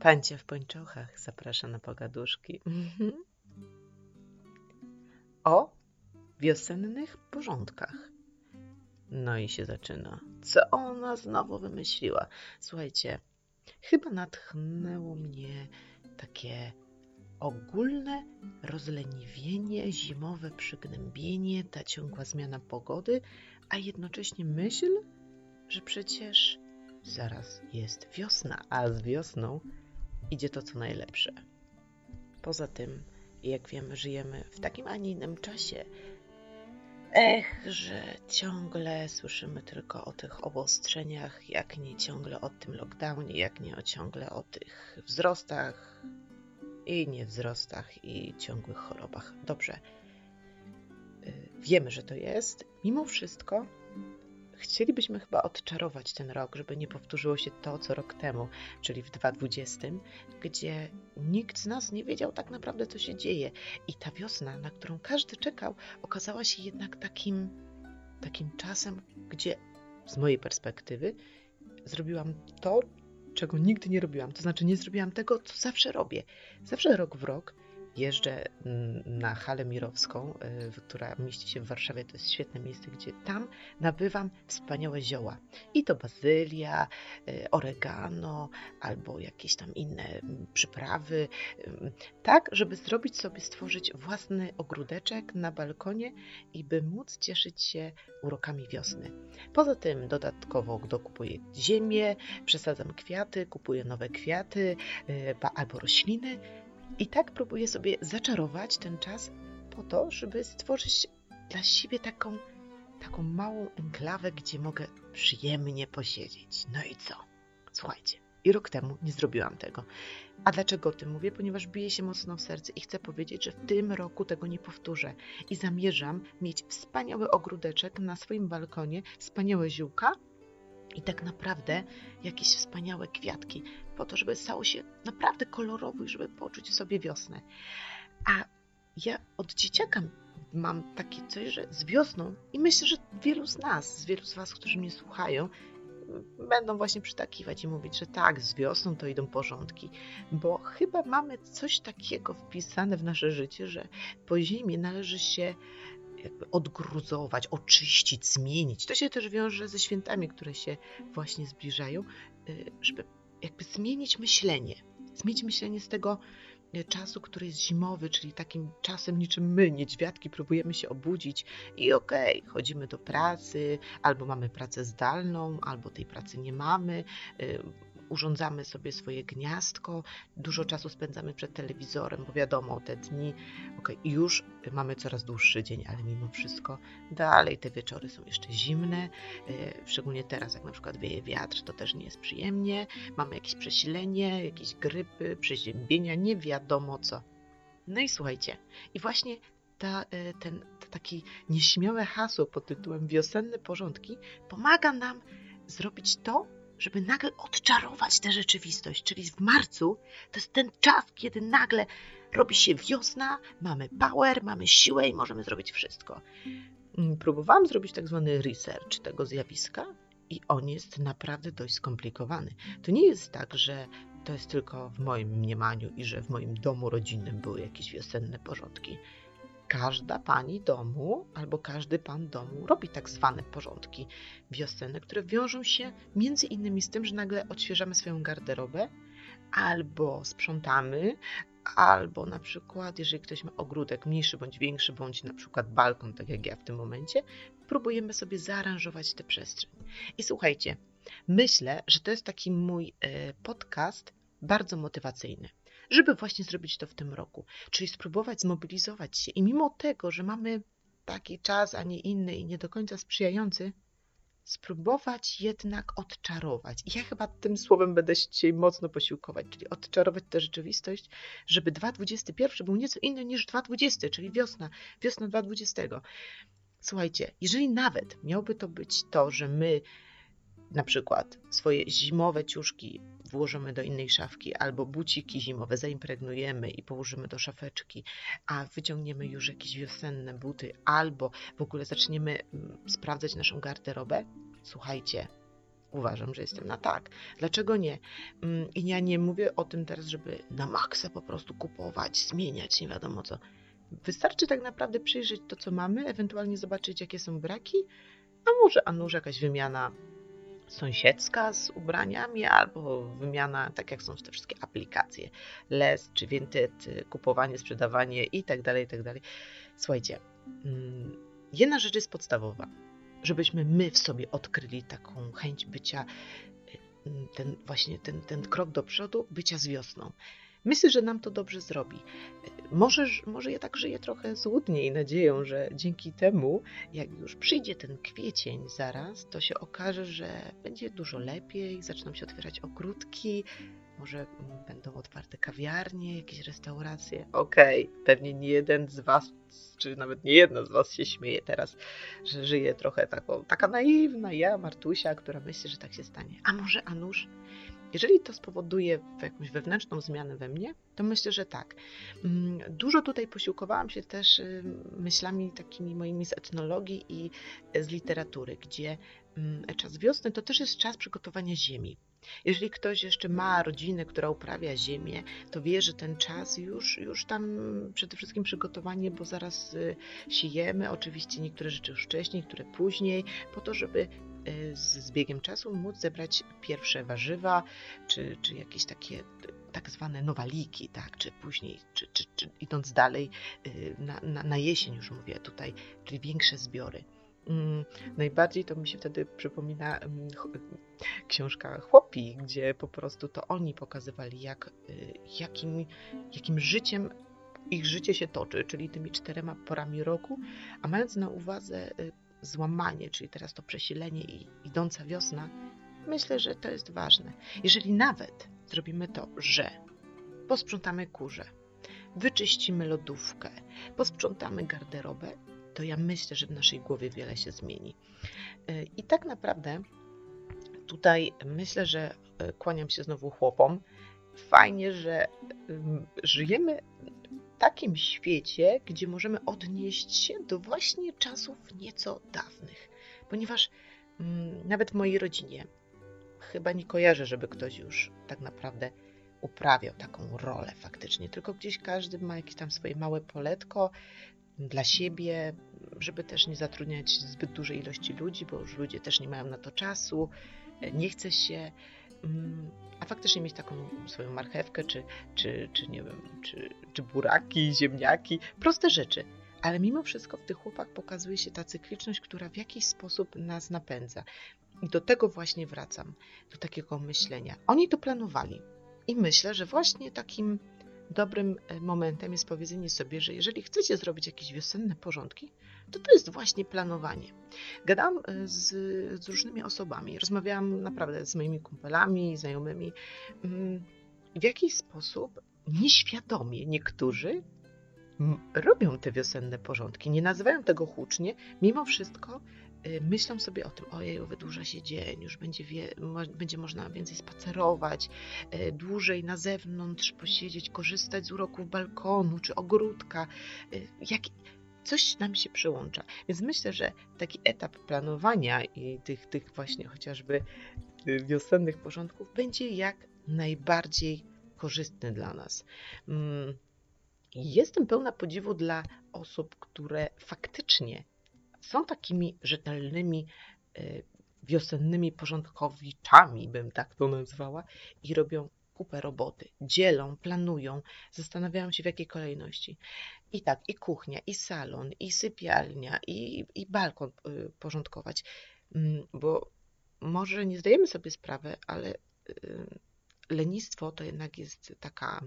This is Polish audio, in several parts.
Pancia w pończochach zaprasza na pogaduszki. Mhm. O wiosennych porządkach. No i się zaczyna. Co ona znowu wymyśliła? Słuchajcie, chyba natchnęło mnie takie ogólne rozleniwienie, zimowe przygnębienie, ta ciągła zmiana pogody, a jednocześnie myśl, że przecież zaraz jest wiosna, a z wiosną idzie to co najlepsze. Poza tym, jak wiemy, żyjemy w takim, a nie innym czasie. Ech, że ciągle słyszymy tylko o tych obostrzeniach, jak nie ciągle o tym lockdownie, jak nie ciągle o tych wzrostach i niewzrostach i ciągłych chorobach. Dobrze, y, wiemy, że to jest. Mimo wszystko chcielibyśmy chyba odczarować ten rok, żeby nie powtórzyło się to, co rok temu, czyli w 2020, gdzie nikt z nas nie wiedział tak naprawdę, co się dzieje. I ta wiosna, na którą każdy czekał, okazała się jednak takim, takim czasem, gdzie z mojej perspektywy zrobiłam to, czego nigdy nie robiłam. To znaczy, nie zrobiłam tego, co zawsze robię. Zawsze rok w rok jeżdżę mm, na halę mirowską, y, która mieści się w Warszawie. To jest świetne miejsce, gdzie tam nabywam wspaniałe zioła. I to bazylia, y, oregano albo jakieś tam inne mm, przyprawy. Tak, żeby zrobić sobie, stworzyć własny ogródeczek na balkonie i by móc cieszyć się urokami wiosny. Poza tym dodatkowo dokupuję ziemię, przesadzam kwiaty, kupuję nowe kwiaty y, albo rośliny i tak próbuję sobie zaczarować ten czas po to, żeby stworzyć dla siebie taką, taką małą enklawę, gdzie mogę przyjemnie posiedzieć. No i co? Słuchajcie, i rok temu nie zrobiłam tego. A dlaczego o tym mówię? Ponieważ bije się mocno w serce i chcę powiedzieć, że w tym roku tego nie powtórzę. I zamierzam mieć wspaniały ogródeczek na swoim balkonie, wspaniałe ziółka i tak naprawdę jakieś wspaniałe kwiatki, po to, żeby stało się naprawdę kolorowo i żeby poczuć sobie wiosnę. A ja od dzieciaka mam takie coś, że z wiosną i myślę, że wielu z nas, z wielu z Was, którzy mnie słuchają, będą właśnie przytakiwać i mówić, że tak, z wiosną to idą porządki, bo chyba mamy coś takiego wpisane w nasze życie, że po zimie należy się jakby odgruzować, oczyścić, zmienić. To się też wiąże ze świętami, które się właśnie zbliżają, y, żeby jakby zmienić myślenie. Zmienić myślenie z tego y, czasu, który jest zimowy, czyli takim czasem niczym my, niedźwiadki, próbujemy się obudzić i okej, okay, chodzimy do pracy, albo mamy pracę zdalną, albo tej pracy nie mamy, y, urządzamy sobie swoje gniazdko, dużo czasu spędzamy przed telewizorem, bo wiadomo, te dni, ok, już mamy coraz dłuższy dzień, ale mimo wszystko dalej te wieczory są jeszcze zimne, e, szczególnie teraz, jak na przykład wieje wiatr, to też nie jest przyjemnie, mamy jakieś przesilenie, jakieś grypy, przeziębienia, nie wiadomo co. No i słuchajcie, i właśnie ta, e, ten to taki nieśmiałe hasło pod tytułem Wiosenne porządki pomaga nam zrobić to, żeby nagle odczarować tę rzeczywistość. Czyli w marcu to jest ten czas, kiedy nagle robi się wiosna, mamy power, mamy siłę i możemy zrobić wszystko. Mm, próbowałam zrobić tak zwany research tego zjawiska i on jest naprawdę dość skomplikowany. To nie jest tak, że to jest tylko w moim mniemaniu i że w moim domu rodzinnym były jakieś wiosenne porządki każda pani domu albo każdy pan domu robi tak zwane porządki wiosenne, które wiążą się między innymi z tym, że nagle odświeżamy swoją garderobę, albo sprzątamy, albo na przykład, jeżeli ktoś ma ogródek mniejszy bądź większy, bądź na przykład balkon, tak jak ja w tym momencie, próbujemy sobie zaaranżować tę przestrzeń. I słuchajcie, myślę, że to jest taki mój e, podcast bardzo motywacyjny żeby właśnie zrobić to w tym roku. Czyli spróbować zmobilizować się i mimo tego, że mamy taki czas, a nie inny i nie do końca sprzyjający, spróbować jednak odczarować. I ja chyba tym słowem będę się dzisiaj mocno posiłkować, czyli odczarować tę rzeczywistość, żeby 2021 był nieco inny niż 2020, czyli wiosna, wiosna 2020. Słuchajcie, jeżeli nawet miałby to być to, że my na przykład swoje zimowe ciuszki włożymy do innej szafki, albo buciki zimowe zaimpregnujemy i położymy do szafeczki, a wyciągniemy już jakieś wiosenne buty, albo w ogóle zaczniemy mm, sprawdzać naszą garderobę, słuchajcie, uważam, że jestem na tak. Dlaczego nie? Mm, I ja nie mówię o tym teraz, żeby na maksa po prostu kupować, zmieniać, nie wiadomo co. Wystarczy tak naprawdę przyjrzeć to, co mamy, ewentualnie zobaczyć, jakie są braki, a może, a może jakaś wymiana sąsiedzka z ubraniami, albo wymiana, tak jak są te wszystkie aplikacje, Les czy Vinted, kupowanie, sprzedawanie i tak dalej, i tak. Słuchajcie, mm, jedna rzecz jest podstawowa, żebyśmy my w sobie odkryli taką chęć bycia, mm, ten właśnie ten, ten krok do przodu, bycia z wiosną. Myślę, że nam to dobrze zrobi. Może, może ja tak żyję trochę złudnie i nadzieją, że dzięki temu, jak już przyjdzie ten kwiecień zaraz, to się okaże, że będzie dużo lepiej, zaczną się otwierać ogródki, może będą otwarte kawiarnie, jakieś restauracje. Okej, okay, pewnie nie jeden z Was, czy nawet nie jedna z Was się śmieje teraz, że żyje trochę taką, taka naiwna ja, Martusia, która myśli, że tak się stanie. A może Anusz? Jeżeli to spowoduje jakąś wewnętrzną zmianę we mnie, to myślę, że tak. Mm, dużo tutaj posiłkowałam się też y, myślami takimi moimi z etnologii i z literatury, gdzie mm, czas wiosny to też jest czas przygotowania ziemi. Jeżeli ktoś jeszcze ma rodzinę, która uprawia ziemię, to wie, że ten czas już, już tam przede wszystkim przygotowanie, bo zaraz y, siejemy, oczywiście niektóre rzeczy już wcześniej, niektóre później, po to, żeby Y, z biegiem czasu móc zebrać pierwsze warzywa, czy, czy jakieś takie tak zwane nowaliki, tak, czy później, czy, czy, czy idąc dalej, y, na, na, na jesień już mówię tutaj, czyli większe zbiory. Mm, najbardziej to mi się wtedy przypomina mm, książka Chłopi, gdzie po prostu to oni pokazywali, jak, y, jakim, jakim życiem ich życie się toczy, czyli tymi czterema porami roku, a mając na uwadze złamanie, czyli teraz to przesilenie i idąca wiosna, myślę, że to jest ważne. Jeżeli nawet zrobimy to, że posprzątamy kurze, wyczyścimy lodówkę, posprzątamy garderobę, to ja myślę, że w naszej głowie wiele się zmieni. E, I tak naprawdę tutaj myślę, że e, kłaniam się znowu chłopom. Fajnie, że żyjemy takim świecie, gdzie możemy odnieść się do właśnie czasów nieco dawnych. Ponieważ mm, nawet w mojej rodzinie chyba nie kojarzę, żeby ktoś już tak naprawdę uprawiał taką rolę faktycznie, tylko gdzieś każdy ma jakieś tam swoje małe poletko dla siebie, żeby też nie zatrudniać zbyt dużej ilości ludzi, bo już ludzie też nie mają na to czasu, nie chce się. Mm, a faktycznie mieć taką swoją marchewkę, czy, czy, czy nie wiem, czy, czy buraki, ziemniaki, proste rzeczy. Ale mimo wszystko w tych chłopach pokazuje się ta cykliczność, która w jakiś sposób nas napędza. I do tego właśnie wracam, do takiego myślenia. Oni to planowali. I myślę, że właśnie takim dobrym e, momentem jest powiedzenie sobie, że jeżeli chcecie zrobić jakieś wiosenne porządki, to to jest właśnie planowanie. Gadałam e, z, z różnymi osobami, rozmawiałam naprawdę z moimi kumpelami, znajomymi, mm, w jakiś sposób nieświadomie niektórzy robią te wiosenne porządki. Nie nazywają tego hucznie, mimo wszystko Y, myślą sobie o tym, ojej, wydłuża się dzień, już będzie, wie, będzie można więcej spacerować, y, dłużej na zewnątrz posiedzieć, korzystać z uroków balkonu czy ogródka. Jak, coś nam się przyłącza. Więc myślę, że taki etap planowania i tych, tych właśnie chociażby wiosennych porządków będzie jak najbardziej korzystny dla nas. Mm, jestem pełna podziwu dla osób, które faktycznie są takimi rzetelnymi y, wiosennymi porządkowiczami, bym tak to nazwała, i robią kupę roboty. Dzielą, planują, zastanawiają się w jakiej kolejności. I tak, i kuchnia, i salon, i sypialnia, i, i balkon y, porządkować. Mm, bo może nie zdajemy sobie sprawy, ale y, lenistwo to jednak jest taka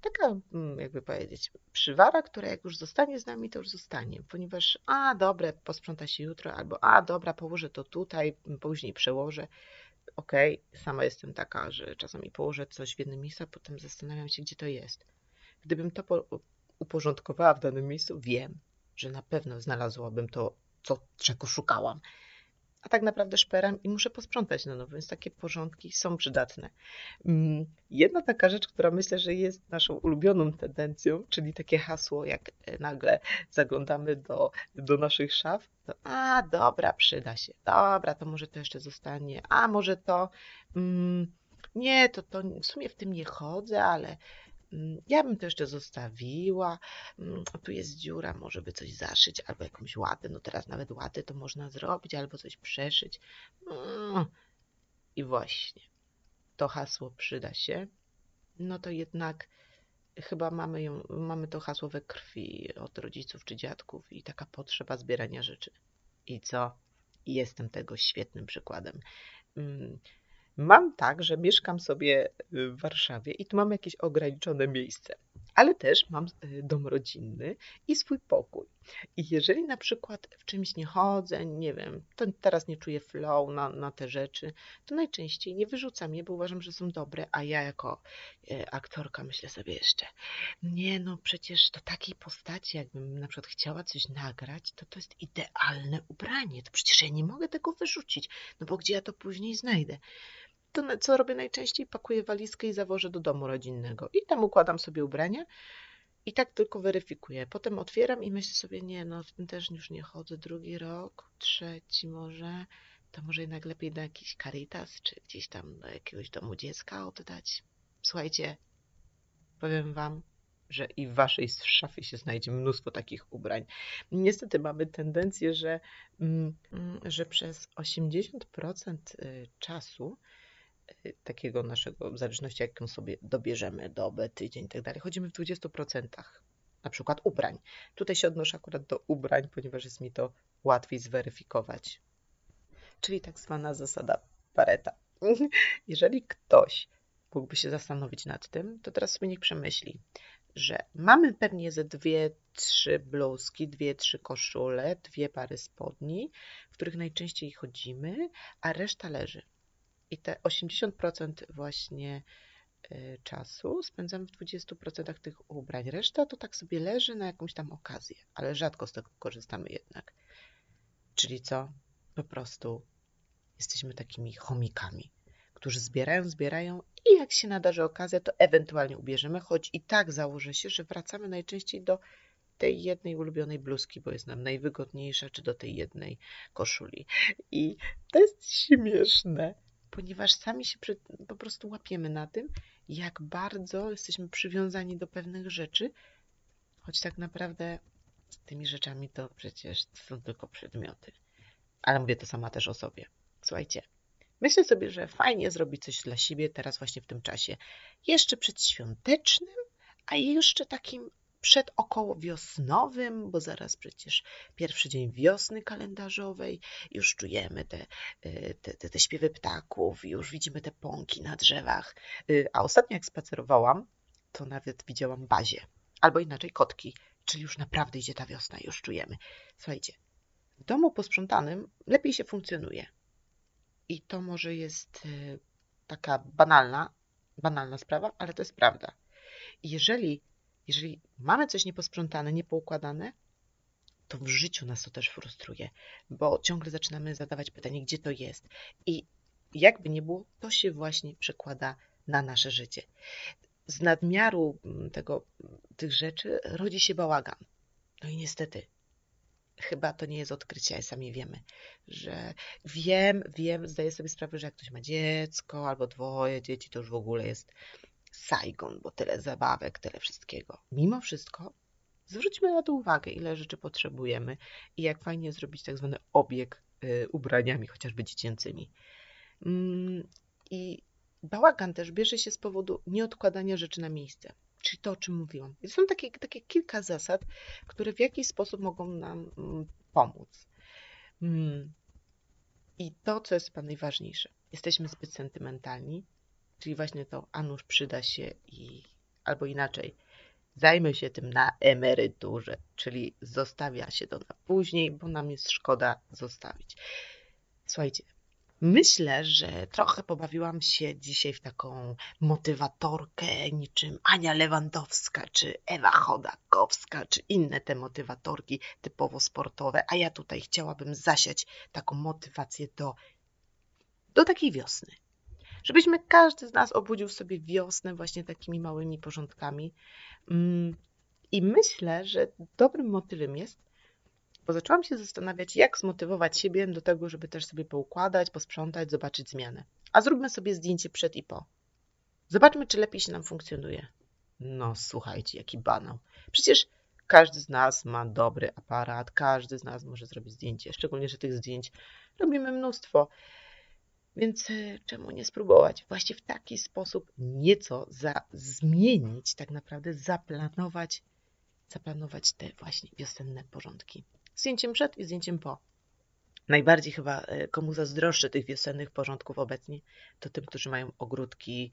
taka, mm, jakby powiedzieć, przywara, która jak już zostanie z nami, to już zostanie, ponieważ a dobre, posprząta się jutro, albo a dobra, położę to tutaj, później przełożę. Okay, sama jestem taka, że czasami położę coś w jednym miejscu, a potem zastanawiam się, gdzie to jest. Gdybym to uporządkowała w danym miejscu, wiem, że na pewno znalazłabym to, co, czego szukałam. A tak naprawdę szperam i muszę posprzątać na nowo, więc takie porządki są przydatne. Mm, jedna taka rzecz, która myślę, że jest naszą ulubioną tendencją, czyli takie hasło, jak e, nagle zaglądamy do, do naszych szaf, to a dobra, przyda się, dobra, to może to jeszcze zostanie, a może to, mm, nie, to, to w sumie w tym nie chodzę, ale ja bym to jeszcze zostawiła. Mm, tu jest dziura, może by coś zaszyć, albo jakąś łatę. No teraz nawet łatę to można zrobić, albo coś przeszyć. Mm. I właśnie, to hasło przyda się. No to jednak chyba mamy, ją, mamy to hasło we krwi od rodziców czy dziadków i taka potrzeba zbierania rzeczy. I co? Jestem tego świetnym przykładem. Mam tak, że mieszkam sobie w Warszawie i tu mam jakieś ograniczone miejsce, ale też mam y, dom rodzinny i swój pokój. I jeżeli na przykład w czymś nie chodzę, nie wiem, to teraz nie czuję flow na, na te rzeczy, to najczęściej nie wyrzucam je, bo uważam, że są dobre, a ja jako y, aktorka myślę sobie jeszcze, nie no, przecież do takiej postaci, jakbym na przykład chciała coś nagrać, to to jest idealne ubranie, to przecież ja nie mogę tego wyrzucić, no bo gdzie ja to później znajdę? To co robię najczęściej? Pakuję walizkę i zawożę do domu rodzinnego. I tam układam sobie ubrania i tak tylko weryfikuję. Potem otwieram i myślę sobie, nie, no w tym też już nie chodzę drugi rok, trzeci może, to może jednak lepiej do jakiś Caritas, czy gdzieś tam do jakiegoś domu dziecka oddać. Słuchajcie, powiem wam, że i w waszej szafie się znajdzie mnóstwo takich ubrań. Niestety mamy tendencję, że, mm, że przez 80% y, czasu takiego naszego, w zależności jaką sobie dobierzemy, dobę, tydzień i tak dalej, chodzimy w 20%. Na przykład ubrań. Tutaj się odnoszę akurat do ubrań, ponieważ jest mi to łatwiej zweryfikować. Czyli tak zwana zasada Pareta. Jeżeli ktoś mógłby się zastanowić nad tym, to teraz sobie niech przemyśli, że mamy pewnie ze dwie, trzy bluzki, dwie, trzy koszule, dwie pary spodni, w których najczęściej chodzimy, a reszta leży. I te 80% właśnie y, czasu spędzam w 20% tych ubrań. Reszta to tak sobie leży na jakąś tam okazję, ale rzadko z tego korzystamy jednak. Czyli co? Po prostu jesteśmy takimi chomikami, którzy zbierają, zbierają i jak się nadarzy okazja, to ewentualnie ubierzemy, choć i tak założę się, że wracamy najczęściej do tej jednej ulubionej bluzki, bo jest nam najwygodniejsza, czy do tej jednej koszuli. I to jest śmieszne, ponieważ sami się po prostu łapiemy na tym, jak bardzo jesteśmy przywiązani do pewnych rzeczy, choć tak naprawdę tymi rzeczami to przecież są tylko przedmioty. Ale mówię to sama też o sobie. Słuchajcie, myślę sobie, że fajnie zrobić coś dla siebie teraz właśnie w tym czasie. Jeszcze przedświątecznym, a jeszcze takim przed około wiosnowym, bo zaraz przecież pierwszy dzień wiosny kalendarzowej, już czujemy te, y, te, te, te śpiewy ptaków, już widzimy te pąki na drzewach. Y, a ostatnio jak spacerowałam, to nawet widziałam bazie, albo inaczej kotki, czyli już naprawdę idzie ta wiosna, już czujemy. Słuchajcie, w domu posprzątanym lepiej się funkcjonuje. I to może jest y, taka banalna, banalna sprawa, ale to jest prawda. jeżeli jeżeli mamy coś nieposprzątane, niepoukładane, to w życiu nas to też frustruje, bo ciągle zaczynamy zadawać pytanie, gdzie to jest. I jakby nie było, to się właśnie przekłada na nasze życie. Z nadmiaru mm, tego, tych rzeczy rodzi się bałagan. No i niestety, chyba to nie jest odkrycie, ale sami wiemy, że wiem, wiem, zdaję sobie sprawę, że jak ktoś ma dziecko albo dwoje dzieci, to już w ogóle jest Saigon, bo tyle zabawek, tyle wszystkiego. Mimo wszystko zwróćmy na to uwagę, ile rzeczy potrzebujemy i jak fajnie zrobić tak zwany obieg y, ubraniami, chociażby dziecięcymi. Mm, I bałagan też bierze się z powodu nieodkładania rzeczy na miejsce. Czyli to, o czym mówiłam. I są takie, takie kilka zasad, które w jakiś sposób mogą nam mm, pomóc. Mm. I to, co jest najważniejsze. Jesteśmy zbyt sentymentalni, Czyli właśnie to, a nuż przyda się i albo inaczej, zajmę się tym na emeryturze, czyli zostawia się to na później, bo nam jest szkoda zostawić. Słuchajcie, Myślę, że trochę pobawiłam się dzisiaj w taką motywatorkę niczym Ania Lewandowska, czy Ewa Chodakowska, czy inne te motywatorki typowo sportowe, a ja tutaj chciałabym zasiać taką motywację do, do takiej wiosny. Żebyśmy każdy z nas obudził sobie wiosnę właśnie takimi małymi porządkami. Mm, I myślę, że dobrym motywem jest bo zaczęłam się zastanawiać, jak zmotywować siebie do tego, żeby też sobie poukładać, posprzątać, zobaczyć zmianę. A zróbmy sobie zdjęcie przed i po. Zobaczmy, czy lepiej się nam funkcjonuje. No, słuchajcie, jaki banał. Przecież każdy z nas ma dobry aparat, każdy z nas może zrobić zdjęcie, szczególnie, że tych zdjęć robimy mnóstwo. Więc e, czemu nie spróbować właśnie w taki sposób nieco za, zmienić, tak naprawdę zaplanować, zaplanować te właśnie wiosenne porządki zdjęciem przed i zdjęciem po. Najbardziej chyba e, komu zazdroszczę tych wiosennych porządków obecnie, to tym, którzy mają ogródki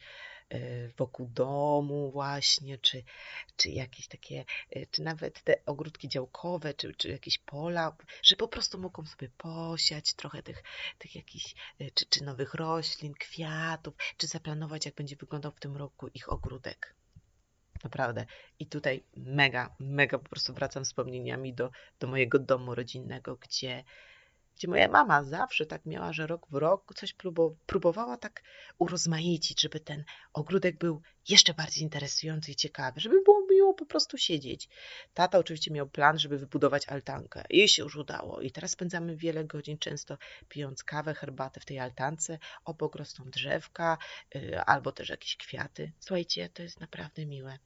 wokół domu właśnie, czy, czy jakieś takie, e, czy nawet te ogródki działkowe, czy, czy jakieś pola, że po prostu mogą sobie posiać trochę tych, tych jakichś, czy, czy nowych roślin, kwiatów, czy zaplanować, jak będzie wyglądał w tym roku ich ogródek. Naprawdę. I tutaj mega, mega po prostu wracam wspomnieniami do, do mojego domu rodzinnego, gdzie, gdzie moja mama zawsze tak miała, że rok w rok coś próbowała tak urozmaicić, żeby ten ogródek był jeszcze bardziej interesujący i ciekawy, żeby było miło po prostu siedzieć. Tata oczywiście miał plan, żeby wybudować altankę. Jej się już udało i teraz spędzamy wiele godzin często pijąc kawę, herbatę w tej altance. Obok rosną drzewka yy, albo też jakieś kwiaty. Słuchajcie, to jest naprawdę miłe.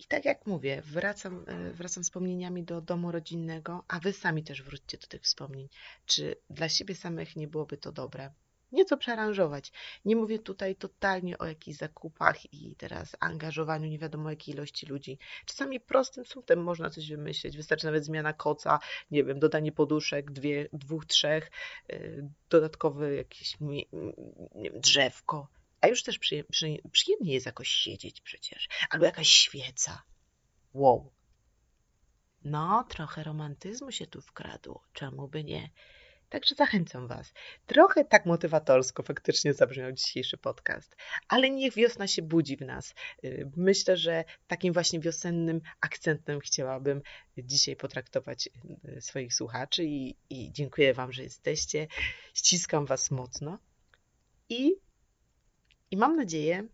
I tak jak mówię, wracam, e, wracam wspomnieniami do domu rodzinnego, a wy sami też wróćcie do tych wspomnień. Czy dla siebie samych nie byłoby to dobre? Nieco przearanżować. Nie mówię tutaj totalnie o jakichś zakupach i teraz angażowaniu nie wiadomo jakiej ilości ludzi. Czasami prostym sutem można coś wymyślić. Wystarczy nawet zmiana koca, nie wiem, dodanie poduszek, dwie, dwóch, trzech, yy, dodatkowe jakieś nie wiem, drzewko a już też przyjemnie jest jakoś siedzieć przecież. Albo jakaś świeca. Wow. No, trochę romantyzmu się tu wkradło. Czemu by nie? Także zachęcam Was. Trochę tak motywatorsko faktycznie zabrzmiał dzisiejszy podcast, ale niech wiosna się budzi w nas. Y, myślę, że takim właśnie wiosennym akcentem chciałabym dzisiaj potraktować y, swoich słuchaczy i, i dziękuję Wam, że jesteście. Ściskam Was mocno i i mam nadzieję,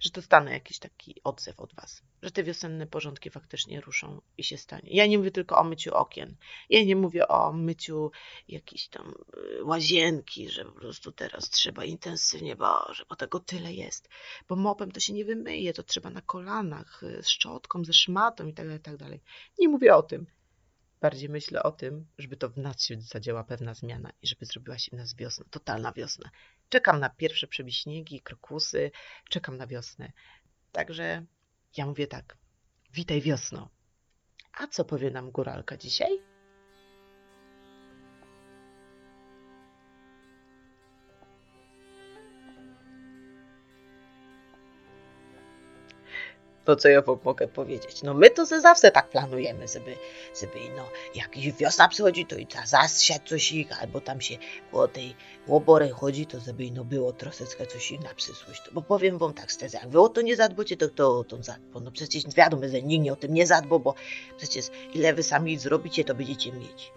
że dostanę jakiś taki odzew od Was, że te wiosenne porządki faktycznie ruszą i się stanie. Ja nie mówię tylko o myciu okien, ja nie mówię o myciu jakiejś tam y, łazienki, że po prostu teraz trzeba intensywnie, Boże, bo tego tyle jest. Bo mopem to się nie wymyje, to trzeba na kolanach, y, z szczotką, ze szmatą i tak dalej, tak dalej. Nie mówię o tym. Bardziej myślę o tym, żeby to w nas się zadziała pewna zmiana i żeby zrobiła się w nas wiosna, totalna wiosna. Czekam na pierwsze przebiśniegi, krokusy, czekam na wiosnę. Także ja mówię tak, witaj wiosno. A co powie nam góralka dzisiaj? To co ja wam mogę powiedzieć. No my to ze zawsze tak planujemy, żeby, żeby no, jak wiosna przychodzi, to i ta zasiać coś ich, albo tam się po tej łobory chodzi, to żeby no było troszeczkę coś ich na przyszłość. Bo powiem wam tak szczerze, jak wy o to nie zadbocie, to kto o to zadbo? No przecież wiadomo, że nikt nie o tym nie zadbo, bo przecież ile wy sami zrobicie, to będziecie mieć.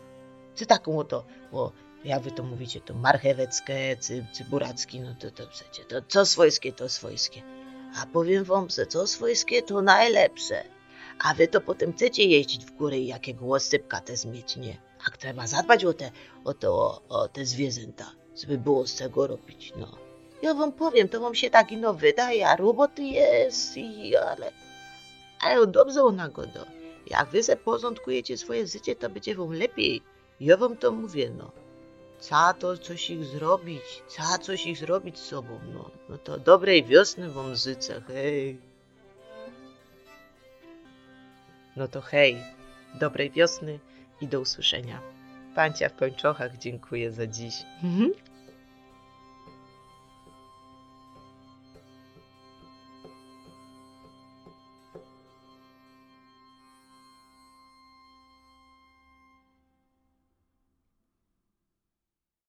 Czy taką oto, bo jak wy to mówicie, to marcheweckie, cy, cyburacki, no to, to przecież, to co swojskie, to swojskie. A powiem wam, że co swojskie to najlepsze. A wy to potem chcecie jeździć w górę i jakiego łosypka te zmieć, nie? A trzeba zadbać o te, o, to, o, o te zwierzęta, żeby było z czego robić, no. Ja wam powiem, to wam się tak ino wydaje, a roboty jest, i, ale... Ale dobrze ona go do. Jak wy se porządkujecie swoje życie, to będzie wam lepiej. Ja wam to mówię, no. Trzeba to coś ich zrobić, trzeba coś ich zrobić z sobą, no. No to dobrej wiosny wam życzę, hej. No to hej, dobrej wiosny i do usłyszenia. Pancia w kończochach dziękuję za dziś.